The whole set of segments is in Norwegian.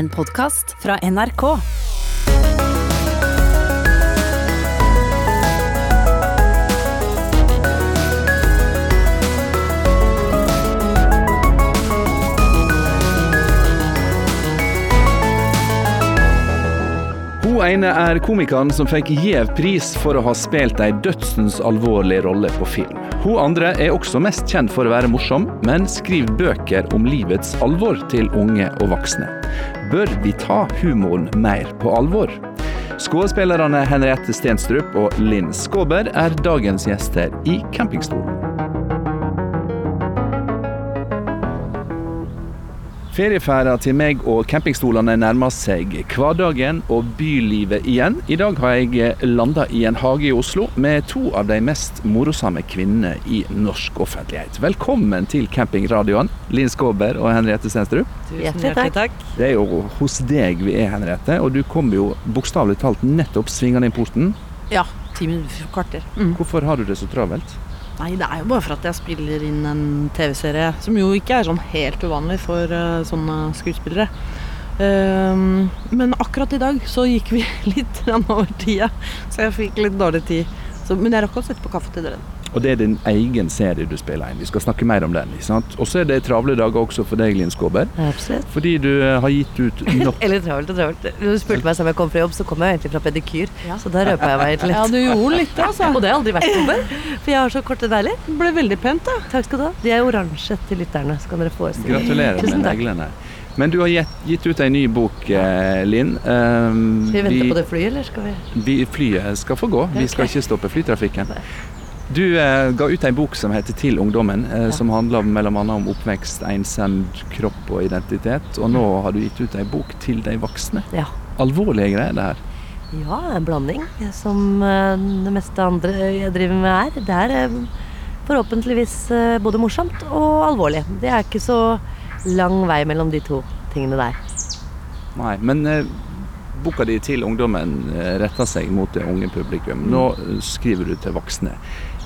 En podkast fra NRK. Hun ene er komikeren som fikk gjev pris for å ha spilt ei dødsens alvorlig rolle på film. Hun andre er også mest kjent for å være morsom, men skriver bøker om livets alvor til unge og voksne. Bør vi ta humoren mer på alvor? Skuespillerne Henriette Stenstrup og Linn Skåber er dagens gjester i Campingstolen. Ferieferda til meg og campingstolene nærmer seg hverdagen og bylivet igjen. I dag har jeg landa i en hage i Oslo med to av de mest morosamme kvinnene i norsk offentlighet. Velkommen til campingradioen, Linn Skåber og Henriette Stenstrup. Hjertelig takk. Det er jo hos deg vi er, Henriette, og du kom jo bokstavelig talt nettopp svingende inn porten. Ja, ti minutter, kvarter. Mm. Hvorfor har du det så travelt? Nei, det er jo bare for at jeg spiller inn en TV-serie som jo ikke er sånn helt uvanlig for uh, sånne skuespillere. Um, men akkurat i dag så gikk vi litt over tida, så jeg fikk litt dårlig tid. Så, men jeg rakk å sette på kaffe til dere. Og det er din egen serie du spiller inn. Vi skal snakke mer om den. Og så er det travle dager også for deg, Linn Skåber. Absolutt. Fordi du eh, har gitt ut nok Eller travelt og travelt. Du spurte meg om jeg kom fra jobb, så kom jeg egentlig fra pedikyr. Ja. Så da røpa jeg meg litt. Ja, du gjorde litt det, altså. Og det har aldri vært jobben. For jeg har så korte negler. Det ble veldig pent, da. Takk skal du ha. De er oransje til lytterne, så kan dere forestille Gratulerer med neglene. Men du har gitt, gitt ut en ny bok, eh, Linn. Um, skal vi vente vi, på det flyet, eller skal vi? vi Flyet skal få gå. Vi skal ikke stoppe flytrafikken. Du eh, ga ut en bok som heter 'Til ungdommen', eh, ja. som handler bl.a. om oppvekst, ensemd, kropp og identitet. Og nå har du gitt ut en bok til de voksne. Ja. Alvorlige greier, det her. Ja, en blanding. Som eh, det meste andre jeg driver med er. Det er eh, forhåpentligvis eh, både morsomt og alvorlig. Det er ikke så lang vei mellom de to tingene der. Nei, men eh, boka di til ungdommen eh, retter seg mot det unge publikum. Nå skriver du til voksne.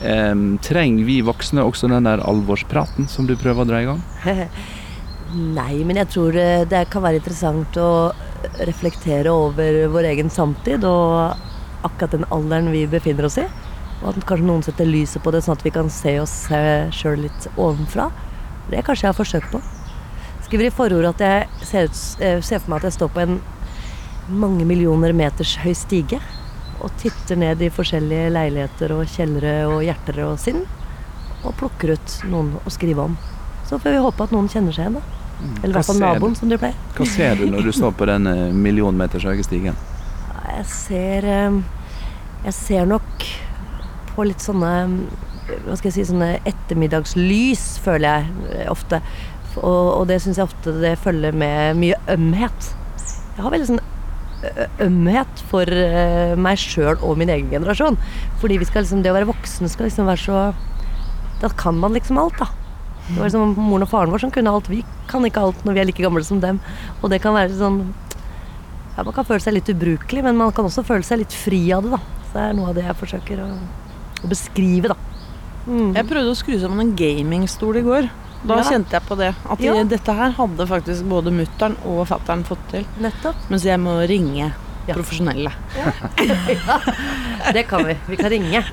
Eh, trenger vi voksne også den der alvorspraten som du prøver å dra i gang? Nei, men jeg tror det kan være interessant å reflektere over vår egen samtid og akkurat den alderen vi befinner oss i. Og at kanskje noen setter lyset på det, sånn at vi kan se oss sjøl litt ovenfra. Det kanskje jeg har forsøkt på. Skriver i forordet at jeg ser, ut, ser for meg at jeg står på en mange millioner meters høy stige og titter ned i forskjellige leiligheter og kjellere og hjerter og sinn. Og plukker ut noen å skrive om. Så får vi håpe at noen kjenner seg igjen, da. Mm. Eller i hvert fall naboen, som de pleier. Hva ser du når du står på den millionmeters høye stigen? Jeg ser Jeg ser nok på litt sånne Hva skal jeg si Sånne ettermiddagslys, føler jeg ofte. Og, og det syns jeg ofte det følger med mye ømhet. Jeg har veldig sånn ømhet for meg sjøl og min egen generasjon. Fordi liksom, det å være voksen skal liksom være så Da kan man liksom alt, da. Det var liksom moren og faren vår som kunne alt. Vi kan ikke alt når vi er like gamle som dem. Og det kan være sånn ja, Man kan føle seg litt ubrukelig, men man kan også føle seg litt fri av det. da Så det er noe av det jeg forsøker å, å beskrive, da. Mm. Jeg prøvde å skru sammen en gamingstol i går. Da ja. kjente jeg på det. At ja. dette her hadde faktisk både mutter'n og fatter'n fått til. Nettopp. Mens jeg må ringe ja. profesjonelle. Ja. det kan vi. Vi kan ringe.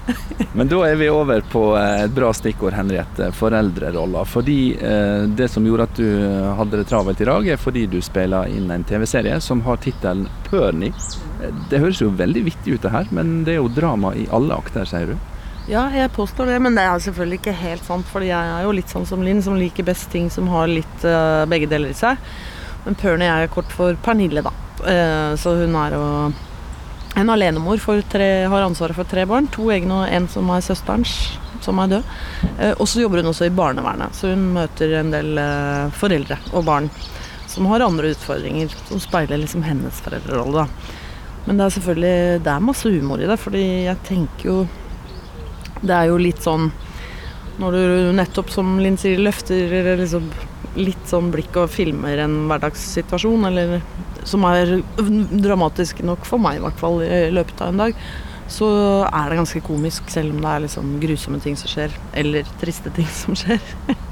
Men da er vi over på eh, et bra stikkord, Henriette. Foreldrerolla. Fordi eh, det som gjorde at du hadde det travelt i dag, er fordi du spiller inn en TV-serie som har tittelen Pørni. Det høres jo veldig vittig ut det her, men det er jo drama i alle akter, sier du? Ja, jeg påstår det, men det er selvfølgelig ikke helt sant. fordi jeg er jo litt sånn som Linn, som liker best ting som har litt uh, begge deler i seg. Men Pernie er kort for Pernille, da. Uh, så hun er jo en alenemor, tre, har ansvaret for tre barn. To egne og en som er søsterens, som er død. Uh, og så jobber hun også i barnevernet, så hun møter en del foreldre og barn som har andre utfordringer, som speiler liksom hennes foreldrerolle, da. Men det er selvfølgelig det er masse humor i det, fordi jeg tenker jo det er jo litt sånn når du nettopp, som Linn sier, løfter liksom litt sånn blikk og filmer en hverdagssituasjon, eller som er dramatisk nok for meg, i hvert fall, i løpet av en dag, så er det ganske komisk, selv om det er liksom grusomme ting som skjer, eller triste ting som skjer.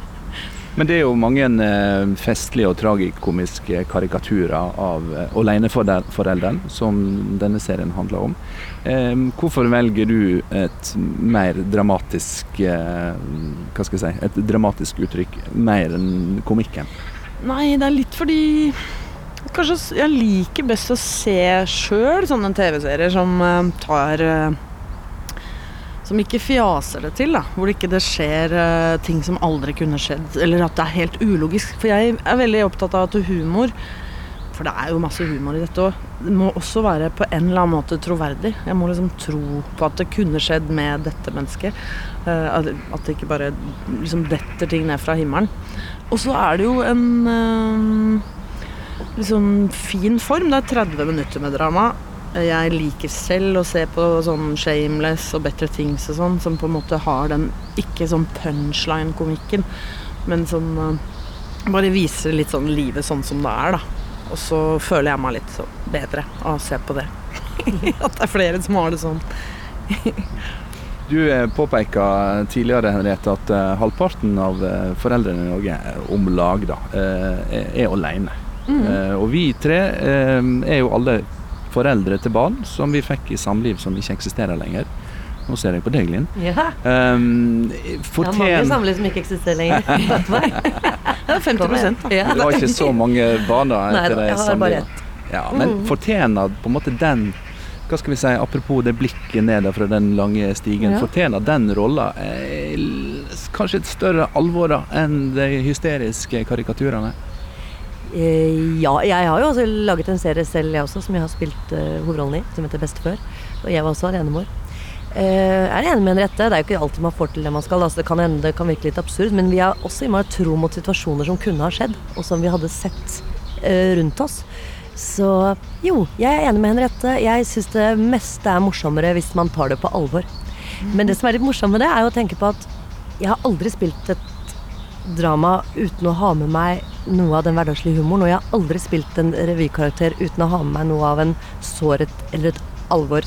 Men det er jo mange eh, festlige og tragikomiske karikaturer av eh, aleneforelderen som denne serien handler om. Hvorfor velger du et mer dramatisk eh, Hva skal jeg si Et dramatisk uttrykk mer enn komikken? Nei, det er litt fordi Kanskje jeg liker best å se sjøl sånne TV-serier som tar Som ikke fjaser det til, da. Hvor det ikke skjer uh, ting som aldri kunne skjedd. Eller at det er helt ulogisk. For jeg er veldig opptatt av at humor For det er jo masse humor i dette òg. Det må også være på en eller annen måte troverdig. Jeg må liksom tro på at det kunne skjedd med dette mennesket. Eh, at det ikke bare liksom detter ting ned fra himmelen. Og så er det jo en eh, liksom fin form. Det er 30 minutter med drama. Jeg liker selv å se på sånn Shameless og Better Things og sånn, som på en måte har den ikke sånn punchline-komikken, men som eh, bare viser litt sånn livet sånn som det er, da. Og så føler jeg meg litt så bedre av å se på det. At det er flere som har det sånn. Du eh, påpeka tidligere Henriette, at eh, halvparten av foreldrene i Norge, om lag, da, er- alene. Mm. og vi tre er jo alle foreldre til barn som vi fikk i samliv som ikke eksisterer lenger. Nå ser jeg på deg, Linn. Ja. Um, Det er mange samliv som ikke eksisterer lenger. Det er 50 da. Ja. Du har ikke så mange barn da? Nei det jeg har bare samlivet. Ja, men Mm. fortjener på en måte den hva skal vi si, Apropos det blikket ned fra den lange stigen. Ja. Fortjener den rolla eh, kanskje et større alvor enn de hysteriske karikaturene? Eh, Ja, jeg har jo også laget en serie selv, jeg også, som jeg har spilt uh, hovedrollen i, som heter Best før. Og jeg var også alenemor. Uh, er enig med Henriette. Det er jo ikke alltid man får til det man skal. Altså, det kan hende det kan virke litt absurd, men vi er også innmari tro mot situasjoner som kunne ha skjedd, og som vi hadde sett uh, rundt oss. Så jo, jeg er enig med Henriette. Jeg syns det meste er morsommere hvis man tar det på alvor. Men det som er litt morsomt med det, er jo å tenke på at jeg har aldri spilt et drama uten å ha med meg noe av den hverdagslige humoren. Og jeg har aldri spilt en revykarakter uten å ha med meg noe av en sårhet eller et alvor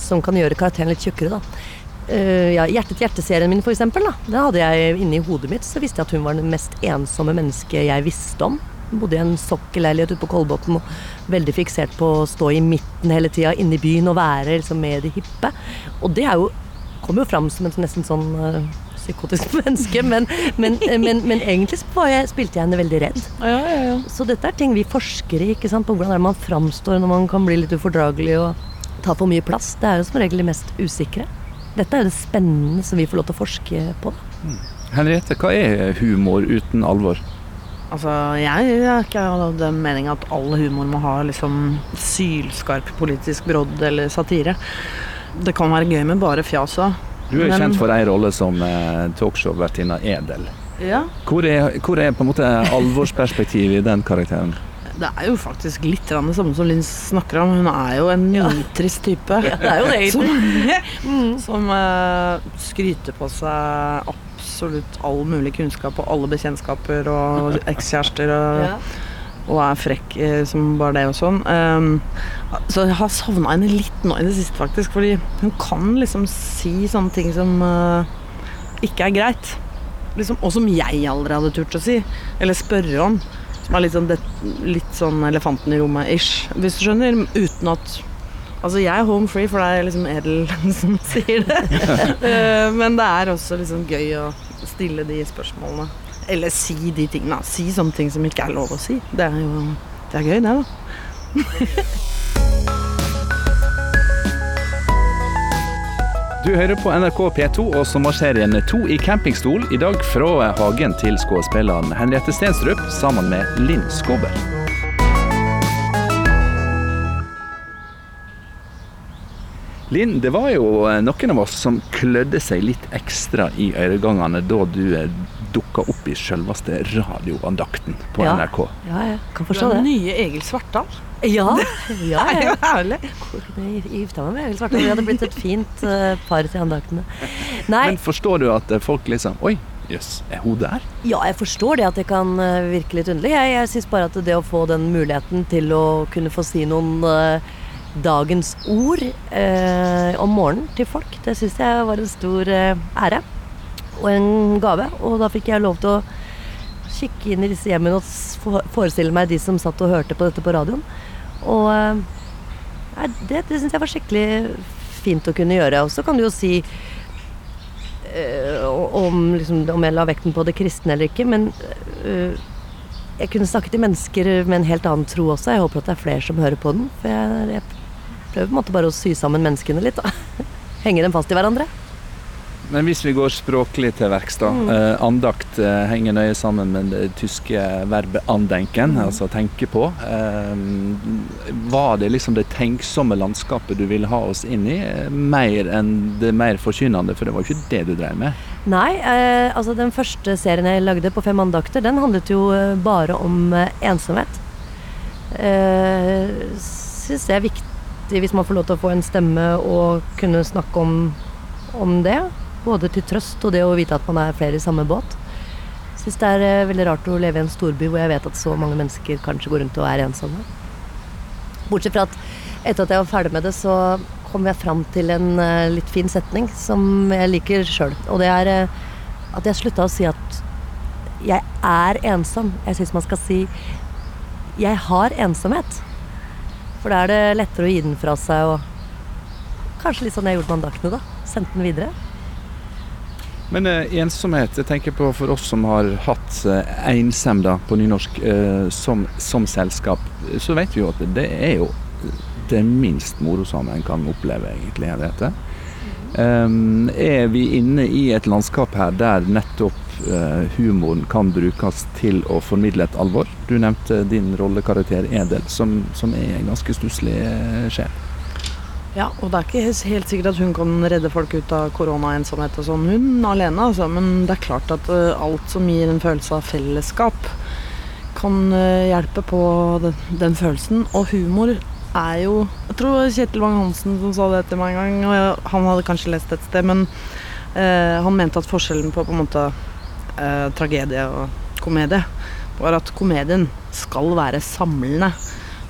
som kan gjøre karakteren litt tjukkere, da. Uh, ja, Hjertet-hjerte-serien min, for eksempel, da. Det hadde jeg inni hodet mitt, så visste jeg at hun var det mest ensomme mennesket jeg visste om. Hun bodde i en sokkelleilighet ute på Kolbotn og veldig fiksert på å stå i midten hele tida, inne i byen og være liksom med de hippe. Og det er jo kommer jo fram som en nesten sånn eh, psykotisk menneske, men, men, men, men egentlig jeg, spilte jeg henne veldig redd. Ja, ja, ja. Så dette er ting vi forsker i, ikke sant? på hvordan er det man framstår når man kan bli litt ufordragelig og ta for mye plass. Det er jo som regel det mest usikre. Dette er jo det spennende som vi får lov til å forske på. Mm. Henriette, hva er humor uten alvor? Altså, jeg er ikke av den mening at all humor må ha liksom sylskarp politisk brodd eller satire. Det kan være gøy med bare fjas òg. Du er jo kjent for ei rolle som eh, talkshow-vertinna Edel. Ja. Hvor er, hvor er på en måte alvorsperspektivet i den karakteren? Det er jo faktisk litt det samme som Linn snakker om. Hun er jo en nitrist type. Ja, det er jo det, Som, som uh, skryter på seg absolutt all mulig kunnskap og alle bekjentskaper og ekskjærester. Og, Ja. Og er frekk eh, som bare det og sånn. Um, så jeg har savna henne litt nå i det siste, faktisk. Fordi hun kan liksom si sånne ting som uh, ikke er greit. Liksom, og som jeg aldri hadde turt å si. Eller spørre om. Som er litt sånn, det, litt sånn elefanten i rommet-ish, hvis du skjønner. Uten at Altså, jeg er home free, for det er liksom edel som sier det. uh, Men det er også liksom gøy å stille de spørsmålene. Eller si de tingene. Si sånne ting som ikke er lov å si. Det er jo det er gøy, det, da. Du hører på NRK P2 og sommerserien To i campingstol, i dag fra hagen til skuespilleren Henriette Stenstrup sammen med Linn Skåber. Linn, det var jo noen av oss som klødde seg litt ekstra i øregangene da du eh, dukka opp i selveste radioandakten på Ja. NRK. Ja, jeg kan forstå det. den nye Egil Svartdal. Ja, ja, Det er jo herlig. Jeg gifta meg med Egil Svartdal. Vi hadde blitt et fint eh, par til andaktene. Nei, Men forstår du at eh, folk liksom Oi, jøss, er hun der? Ja, jeg forstår det at det kan eh, virke litt underlig. Jeg, jeg syns bare at det å få den muligheten til å kunne få si noen uh, dagens ord eh, om morgenen til folk, det syns jeg var en stor eh, ære. Og en gave. Og da fikk jeg lov til å kikke inn i disse hjemmene og forestille meg de som satt og hørte på dette på radioen. Og eh, nei, det, det syns jeg var skikkelig fint å kunne gjøre. Og så kan du jo si øh, om, liksom, om jeg la vekten på det kristne eller ikke, men øh, jeg kunne snakket til mennesker med en helt annen tro også. Jeg håper at det er flere som hører på den. For jeg, jeg prøver på en måte bare å sy sammen menneskene litt. Da. Henge dem fast i hverandre. Men hvis vi går språklig til verks, da. Eh, andakt eh, henger nøye sammen med det tyske verbet 'andenken', altså tenke på. Eh, var det liksom det tenksomme landskapet du ville ha oss inn i, mer enn det mer forkynnende? For det var jo ikke det du drev med. Nei, eh, altså den første serien jeg lagde på Fem andakter, den handlet jo eh, bare om eh, ensomhet. Eh, Syns det er viktig hvis man får lov til å få en stemme og kunne snakke om, om det. Både til trøst og det å vite at man er flere i samme båt. Syns det er eh, veldig rart å leve i en storby hvor jeg vet at så mange mennesker kanskje går rundt og er ensomme. Bortsett fra at etter at jeg var ferdig med det, så kom jeg fram til en eh, litt fin setning som jeg liker sjøl. Og det er eh, at jeg slutta å si at jeg er ensom. Jeg syns man skal si jeg har ensomhet. For da er det lettere å gi den fra seg og Kanskje litt sånn jeg gjorde med andaktene, da. Sendte den videre. Men eh, ensomhet, jeg tenker på for oss som har hatt eh, einsem da, på nynorsk eh, som, som selskap, så vet vi jo at det er jo det minst morosomme en kan oppleve, egentlig. Er det dette? Um, er vi inne i et landskap her der nettopp eh, humoren kan brukes til å formidle et alvor? Du nevnte din rollekarakter Edel, som, som er en ganske stusslig sjel. Ja, og det er ikke helt- sikkert at hun kan redde folk ut av koronaensomhet og sånn, hun alene, altså. Men det er klart at eh, alt som gir en følelse av fellesskap, kan eh, hjelpe på den, den følelsen. Og humor er jo Jeg tror Kjetil Wang-Hansen som sa det til meg en gang, og han hadde kanskje lest et sted, men eh, han mente at forskjellen på på en måte eh, tragedie og komedie var at komedien skal være samlende.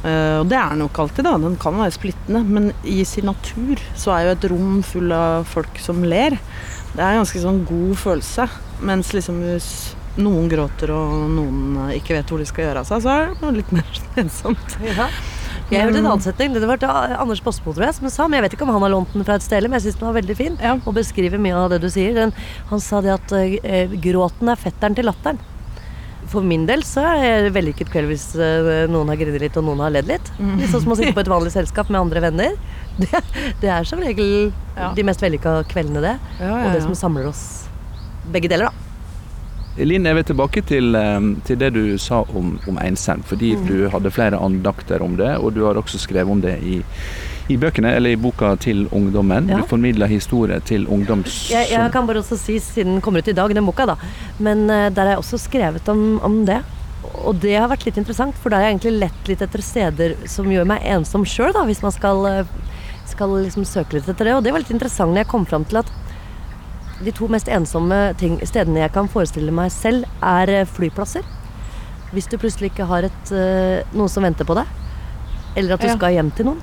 Eh, og det er den jo ikke alltid, da. Den kan være splittende. Men i sin natur så er jo et rom full av folk som ler. Det er en ganske sånn god følelse. Mens liksom hvis noen gråter og noen eh, ikke vet hvor de skal gjøre av seg, så er det litt mer ensomt. Ja. Jeg hørte en annen setning. Det var Anders Bosmo, tror jeg, som sa, men jeg vet ikke om han har lånt den fra et sted, men jeg syns den var veldig fin. Ja. Og beskriver mye av det du sier. Den, han sa det at eh, gråten er fetteren til latteren. For min del så er det vellykket kveld hvis eh, noen har grinet litt og noen har ledd litt. Litt sånn som å sitte på et vanlig selskap med andre venner. Det, det er som regel Ja. de mest vellykka kveldene, det. Ja, Og det som samler oss begge deler, da. Linn, jeg vil tilbake til, eh, til det du sa om, om ensem, fordi Mm. du hadde flere andakter om det, og du har også skrevet om det i, i bøkene, eller i boka til ungdommen. Ja. Du formidler historie til ungdom som Jeg, jeg kan bare også si, siden den kommer ut i dag, den boka, da. Men uh, der har jeg også skrevet om, om det. Og det har vært litt interessant, for da har jeg egentlig lett litt etter steder som gjør meg ensom sjøl, da, hvis man skal, eh, skal liksom søke litt etter det. Og det var litt interessant når jeg kom fram til at de to mest ensomme ting, stedene jeg kan forestille meg selv, er eh, flyplasser. Hvis du plutselig ikke har et, noen som venter på deg, eller at du Ja. skal hjem til noen.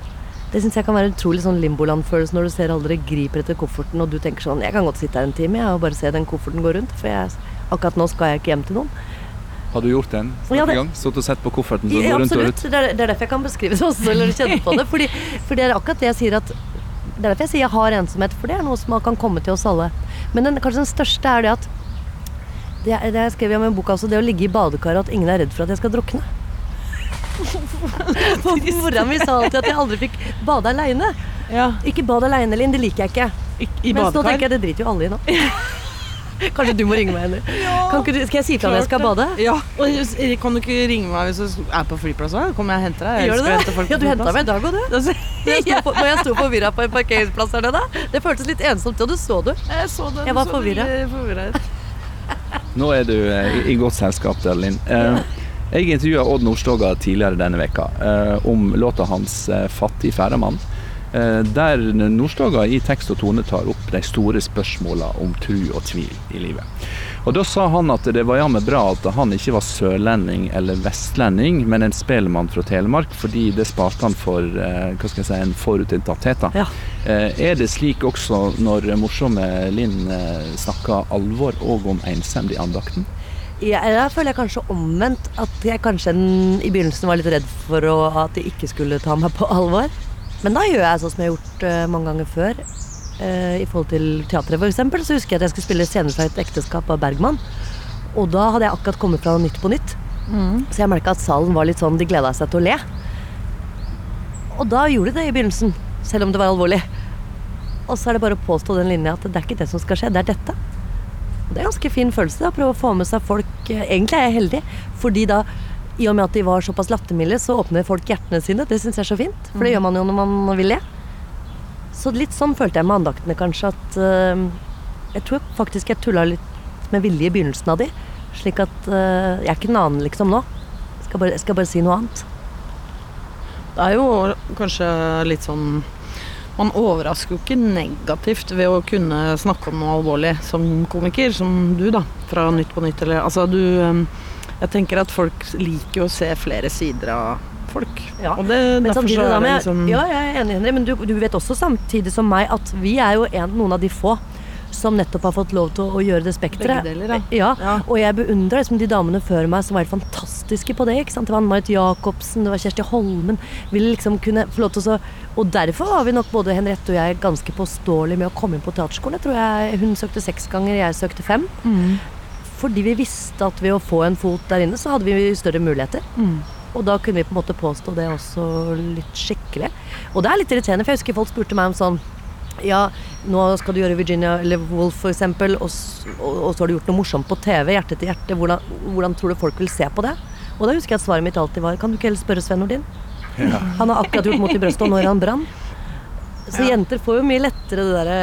Det syns jeg kan være utrolig sånn limboland-følelse når du ser alle dere griper etter kofferten, og du tenker sånn Jeg kan godt sitte her en time jeg, og bare se den kofferten gå rundt, for jeg, akkurat nå skal jeg ikke hjem til noen. Har du gjort den Ja, det-? Stått og sett på kofferten som Ja, går rundt og rundt? Det er, det er derfor jeg kan beskrive det også, eller kjenne på det. Fordi, for det er akkurat det jeg sier at Det er derfor jeg sier jeg har ensomhet, for det er noe som kan komme til oss alle. Men den, kanskje den største er det at Det, det jeg skrev om i boka også, det å ligge i badekaret at ingen er redd for at jeg skal drukne. Mora mi sa alltid at jeg aldri fikk bade aleine. Ja, Ikke bad aleine, Linn. Det liker jeg ikke. i, i Men så tenker jeg, det driter jo alle i nå. Kanskje du må ringe meg, eller? Ja, du, skal jeg si til at jeg skal bade? Ja, og kan du ikke ringe meg hvis du er på flyplassen? Kommer jeg og henter deg. Jeg Gjør du det? hente folk Ja, du henta meg i dag òg, du. Når jeg sto på, sto forvirra på en parkeringsplass her nede. Det føltes litt ensomt, og du så du. Jeg så det. Jeg var forvirra. Nå er du eh, i, i godt selskap der, Linn. Eh, jeg intervjua Odd Nordstoga tidligere denne veka eh, om låta hans eh, 'Fattig færemann'. Eh, der Nordstoga i tekst og tone tar opp de store spørsmåla om tru og tvil i livet. Og Da sa han at det var jammen bra at han ikke var sørlending eller vestlending, men en spellemann fra Telemark, fordi det sparte han for eh, hva skal jeg si, en forutinntatthet. Ja. Eh, Er det slik også når morsomme Linn eh, snakker alvor og om ensemd i andakten? Jeg, jeg føler jeg kanskje omvendt. At jeg kanskje i begynnelsen var litt redd for å, at de ikke skulle ta meg på alvor. Men da gjør jeg sånn som jeg har gjort uh, mange ganger før. Uh, I forhold til teatret, f.eks. Så husker jeg at jeg skulle spille scener fra et ekteskap av Bergman. Og da hadde jeg akkurat kommet fra Nytt på Nytt. Mm. Så jeg merka at salen var litt sånn De gleda seg til å le. Og da gjorde de det i begynnelsen, selv om det var alvorlig. Og så er det bare å påstå den linja at det er ikke det som skal skje, det er dette. Det er en ganske fin følelse. da, Prøve å få med seg folk eh, Egentlig er jeg heldig, fordi da i og med at de var såpass lattermilde, så åpner folk hjertene sine. Det syns jeg er så fint, for det mm. gjør man jo når man vil le. Så litt sånn følte jeg med andaktene, kanskje, at uh, Jeg tror faktisk jeg tulla litt med vilje i begynnelsen av de. Slik at uh, Jeg er ikke en annen, liksom, nå. Skal bare, skal bare si noe annet. Det er jo kanskje litt sånn man overrasker jo ikke negativt ved å kunne snakke om noe alvorlig som komiker, som du, da, fra Nytt på Nytt. Eller, altså, du um, Jeg tenker at folk liker å se flere sider av folk. Ja. Og det, men samtidig, er det liksom Ja, jeg er enig, Henry, men du, du, vet også samtidig som meg at vi er jo en, noen av de få som nettopp har fått lov til å, å gjøre det spekteret. Ja. ja. Og jeg beundrer liksom, de damene før meg som var helt fantastiske på det. ikke sant? Det var Ann-Marit Jacobsen, det var Kjersti Holmen. Ville liksom kunne få lov til å Og derfor var vi nok både Henriette og jeg ganske påståelige med å komme inn på teaterskolen. Jeg tror jeg, hun søkte seks ganger, jeg søkte fem. Mm. Fordi vi visste at ved å få en fot der inne, så hadde vi større muligheter. Mm. Og da kunne vi på en måte påstå det også litt skikkelig. Og det er litt irriterende, for jeg husker folk spurte meg om sånn ja, nå skal du gjøre Virginia eller Woolf f.eks., og, og, og så har du gjort noe morsomt på TV, hjerte til hjerte. Hvordan, hvordan, tror du folk vil se på det? Og da husker jeg at svaret mitt alltid var Kan du ikke heller spørre Sven Nordin? Ja. Han har akkurat gjort Mot i brøstet, og når han brann. Så ja. jenter får jo mye lettere det derre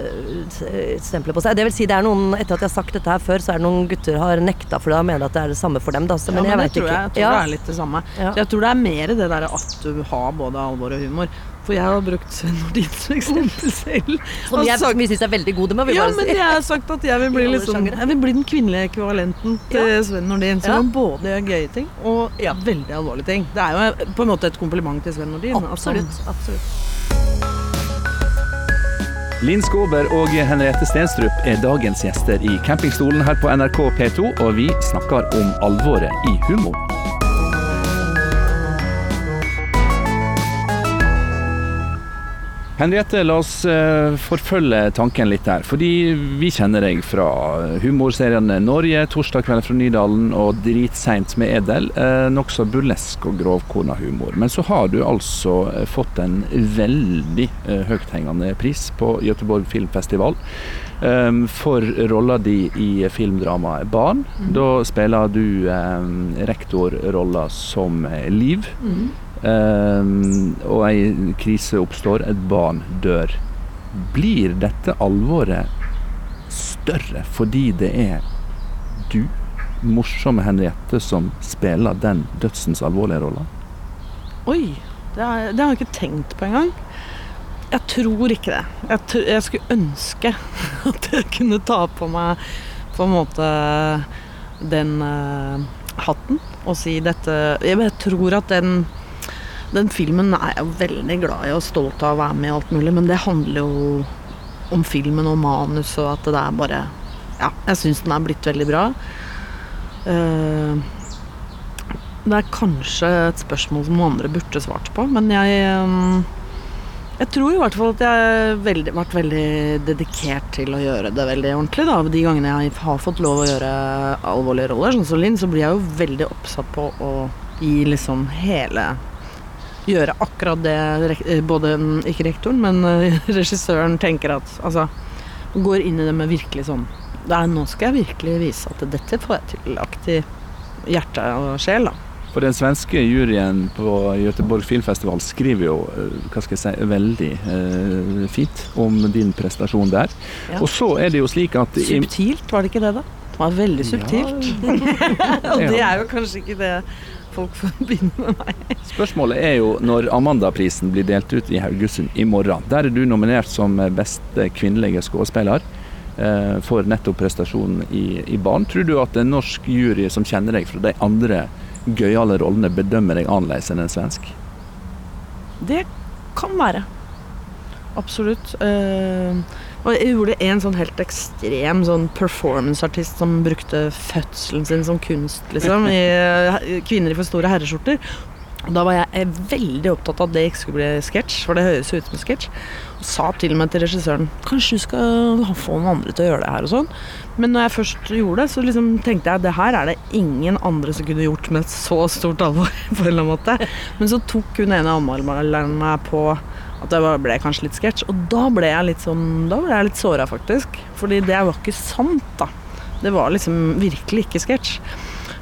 øh, stempelet på seg. Det vil si, det er noen Etter at jeg har sagt dette her før, så er det noen gutter har nekta, for da mener jeg at det er det samme for dem. Da. Så, men, ja, men jeg, jeg, tror jeg, jeg tror ja. det er litt det samme. Ja. Så jeg tror det er mer det der at du har både alvor og humor. For jeg har brukt Nordin som eksempel selv. Som, jeg, sagt, vi syns er veldig gode vi ja, men jeg har sagt at jeg vil bli, liksom, jeg vil bli den kvinnelige ekvivalenten til ja. Sven Nordin. Som ja. både gjør gøye ting og ja, veldig alvorlige ting. Det er jo på en måte et kompliment til Sven Nordin. Absolutt. Altså. absolutt. Linn Skåber og Henriette Stenstrup er dagens gjester i campingstolen her på NRK P2, og vi snakker om alvoret i humor. Henriette, la oss uh, forfølge tanken litt her. Fordi vi kjenner deg fra humorseriene Norge, 'Torsdag kveld fra Nydalen' og 'Dritseint med Edel'. Uh, Nokså burlesk og grovkorna humor. Men så har du altså fått en veldig høythengende pris på Göteborg Filmfestival. For rolla di i filmdramaet 'Barn'. Mm. Da spiller du rektorrolla som Liv. Mm. Um, og ei krise oppstår, et barn dør. Blir dette alvoret større fordi det er du, morsomme Henriette, som spiller den dødsens alvorlige rolla? Oi, det har, det har, jeg ikke tenkt på engang. Jeg tror ikke det. Jeg, jeg, skulle ønske at jeg kunne ta på meg på en måte den uh, hatten og si dette Jeg tror at den den filmen er jeg veldig glad i og stolt av å være med i alt mulig, men det handler jo om filmen og manus og at det er bare Ja, jeg syns den er blitt veldig bra. Uh, det er kanskje et spørsmål som noen andre burde svart på, men jeg um, jeg tror i hvert fall at jeg har vært veldig dedikert til å gjøre det veldig ordentlig. da. De gangene jeg har fått lov å gjøre alvorlige roller, sånn som Linn, så blir jeg jo veldig oppsatt på å gi liksom hele gjøre akkurat det eh, både ikke rektoren, men eh, regissøren tenker at Altså, går inn i det med virkelig sånn Nei, Nå skal jeg virkelig vise at dette får jeg tillagt i hjerte og sjel, da. For den svenske juryen på Göteborg Filmfestival skriver jo eh, hva skal jeg si, veldig eh, fint om din prestasjon der. Ja. Og så er det jo slik at Subtilt, var det ikke det, da? Det var veldig subtilt. Ja. og det er jo kanskje ikke det folk forbinder med meg. Spørsmålet er jo når Amanda-prisen blir delt ut i Haugesund i morgen. Der er du nominert som beste kvinnelige skuespiller eh, for nettopp prestasjonen i, i, Barn. Tror du at en norsk jury som kjenner deg fra de andre gøyale rollene, bedømmer deg annerledes enn en svensk? Det kan være. Absolutt. Eh, Og jeg gjorde en sånn helt ekstrem sånn performanceartist som brukte fødselen sin som kunst, liksom. I eh, Kvinner i for store herreskjorter. Og da var jeg veldig opptatt av at det ikke skulle bli sketsj, for det høres jo ut som sketsj. Og sa til med til regissøren kanskje du skal få noen andre til å gjøre det her og sånn. Men når jeg først gjorde det, så liksom tenkte jeg det her er det ingen andre som kunne gjort med et så stort alvor. på en eller annen måte. Men så tok hun ene anmelderen meg på at det ble kanskje litt sketsj, og da ble jeg litt sånn Da ble jeg litt såra, faktisk. Fordi det var ikke sant, da. Det var liksom virkelig ikke sketsj.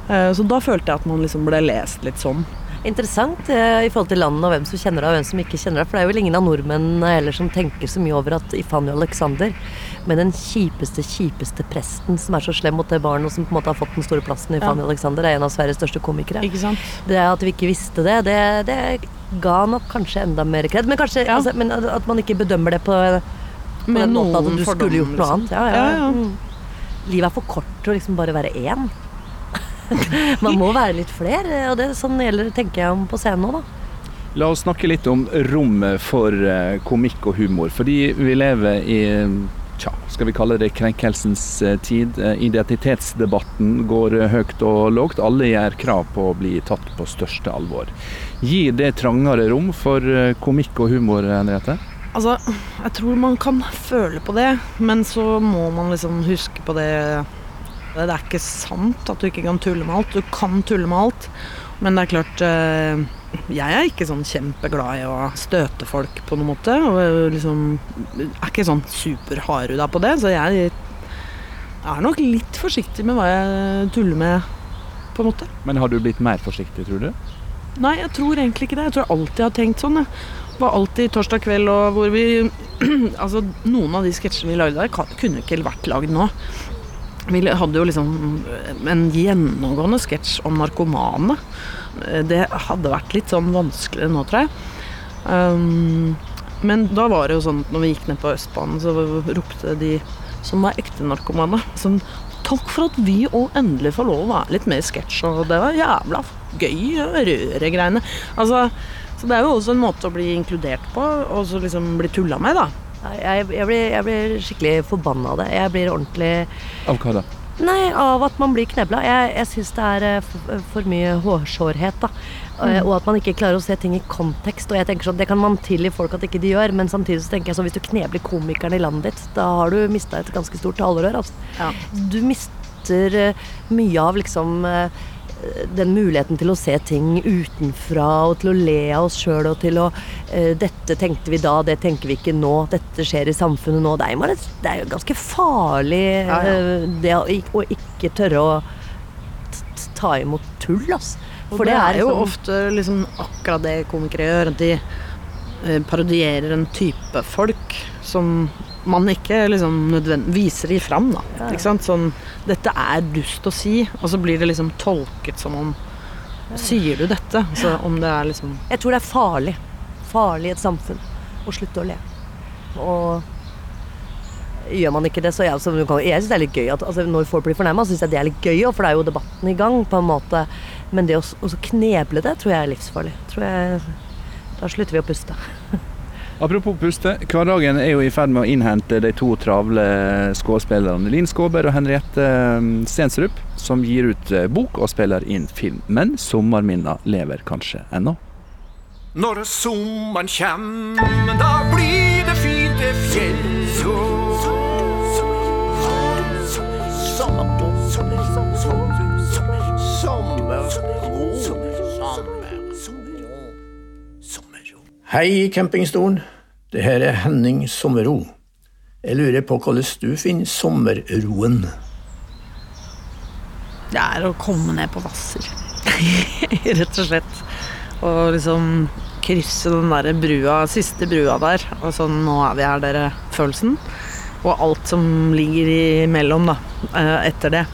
Eh, Så da følte jeg at man liksom ble lest litt sånn. Interessant eh, i forhold til landene og hvem som kjenner deg og hvem som ikke kjenner deg. For det er vel ingen av nordmennene heller som tenker så mye over at Ifani Alexander, med den kjipeste, kjipeste presten som er så slem mot det barnet, og som på en måte har fått den store plassen i ja. Alexander, er en av Sveriges største komikere. Ikke sant? Det at vi ikke visste det, det, det ga nok kanskje enda mer kred. Men, kanskje, Ja. altså, men at man ikke bedømmer det på, på den måten at du skulle gjort noe liksom. annet. Ja, ja. Mm. Livet er for kort til å liksom bare være én. man må være litt flere, og det sånn gjelder tenker jeg om på scenen nå, da. La oss snakke litt om rommet for eh, komikk og humor. Fordi vi lever i tja, skal vi kalle det krenkelsens eh, tid. Eh, Identitetsdebatten går høyt og lågt. Alle gjør krav på å bli tatt på største alvor. Gir det trangere rom for komikk og humor, Henriette? Altså, jeg tror man kan føle på det, men så må man liksom huske på det Det er ikke sant at du ikke kan tulle med alt. Du kan tulle med alt, men det er klart eh, Jeg er ikke sånn kjempeglad i å støte folk på noen måte. Og jeg liksom er ikke sånn superhardhuda på det, så jeg er nok litt forsiktig med hva jeg tuller med, på en måte. Men har du blitt mer forsiktig, tror du? Nei, jeg tror egentlig ikke det. Jeg tror jeg alltid har tenkt sånn. Det var alltid torsdag kveld og hvor vi Altså, noen av de sketsjene vi lagde der, kunne ikke vært lagd nå. Vi hadde jo liksom en gjennomgående sketsj om narkomane. Det hadde vært litt sånn vanskeligere nå, tror jeg. Um, men da var det jo sånn at når vi gikk ned på Østbanen, så ropte de som var ekte narkomane sånn Takk for at vi òg endelig får lov å være litt mer sketsj, og det var jævla gøy røre-greiene. Altså, så det er jo også en måte å bli inkludert på, og så liksom bli tulla med, da. Jeg, jeg, blir, jeg blir skikkelig forbanna av det. Jeg blir ordentlig Av hva da? Nei, av at man blir knebla. Jeg, jeg syns det er eh, for, for mye hårsårhet, da. Mm. Og at man ikke klarer å se ting i kontekst. Og jeg tenker sånn, Det kan man tilgi folk at ikke de gjør, men samtidig så tenker jeg sånn hvis du knebler komikeren i landet ditt, da har du mista et ganske stort talerør. Altså. Ja. Du mister eh, mye av liksom eh, den muligheten til å se ting utenfra og til å le av oss sjøl og til å eh, Dette tenkte vi da, det tenker vi ikke nå. Dette skjer i samfunnet nå. Det er det er jo ganske farlig Ja, ja. eh, det å, å ikke tørre å ta imot tull, altså. For det er jo liksom- ofte liksom akkurat det komikere gjør. De eh, parodierer en type folk som man ikke liksom viser de fram, da. Ja. Ikke sant? Sånn Dette er dust å si, og så blir det liksom tolket som om Sier du dette? Så om det er liksom Jeg tror det er farlig. Farlig i et samfunn å slutte å le. Og gjør man ikke det, så jeg, altså, Jeg syns det er litt gøy at altså, når folk blir fornærma, syns jeg det er litt gøy, for det er jo debatten i gang, på en måte. Men det å å kneble det, tror jeg er livsfarlig. Tror jeg, da slutter vi å puste. Apropos puste, hverdagen er jo i ferd med å innhente de to travle skuespillerne Linn Skåber og Henriette eh, Stensrup, som gir ut eh, bok og spiller inn film. Men sommerminna lever kanskje ennå. Når sommeren kjem, da blir Hei, campingstolen. Det her er Henning Sommerro. Jeg lurer på hvordan du finner sommerroen. Det er å komme ned på Hvasser. Rett og slett. Og liksom krysse den der brua, siste brua der. Og sånn, nå er vi her, dere. Følelsen. Og alt som ligger imellom, da. eh, Etter det.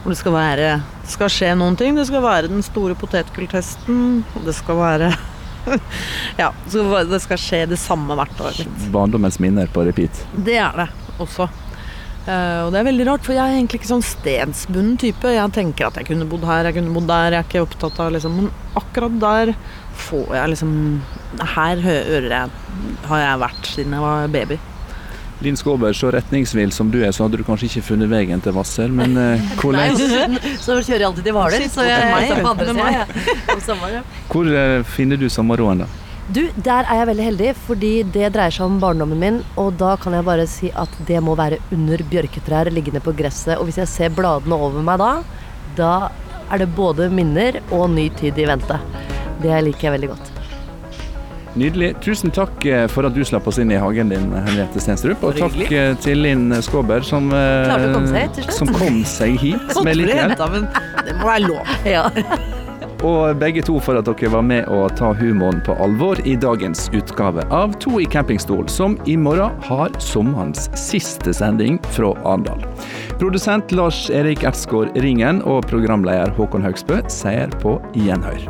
Hvor det skal være Det skal skje noen ting. Det skal være den store potetgulltesten. Det skal være Ja. Så det skal skje det samme hvert år. Barndommens minner på repeat. Det er det også. Uh, og det er veldig rart, for jeg er egentlig ikke sånn stedsbunden type. Jeg tenker at jeg kunne bodd her, jeg kunne bodd der. Jeg er ikke opptatt av liksom Men akkurat der får jeg liksom Her hører jeg Har jeg vært siden jeg var baby. Linn Skåber, så retningsvill som du er, så hadde du kanskje ikke funnet veien til Hvasser, men eh, hvordan, Så kjører jeg alltid til Hvaler, så jeg er meg, på andre sommeren, hvor eh, finner du sommerroen, da? Du, der er jeg veldig heldig, fordi det dreier seg om barndommen min. Og da kan jeg bare si at det må være under bjørketrær liggende på gresset. Og hvis jeg ser bladene over meg da, da er det både minner og ny tid i vente. Det liker jeg veldig godt. Nydelig. Tusen takk eh, for at du slapp oss inn i hagen din, Henriette Stenstrup. Og takk eh, til Linn Skåber, som, eh, komme seg som kom seg hit med litt hjelp. det må være lov. Ja. Og begge to for at dere var med å ta humoren på alvor i dagens utgave av To i campingstol, som i morgen har sommerens siste sending fra Arendal. Produsent Lars Erik Ertsgaard Ringen og programleder Håkon Høgsbø sier på gjenhør.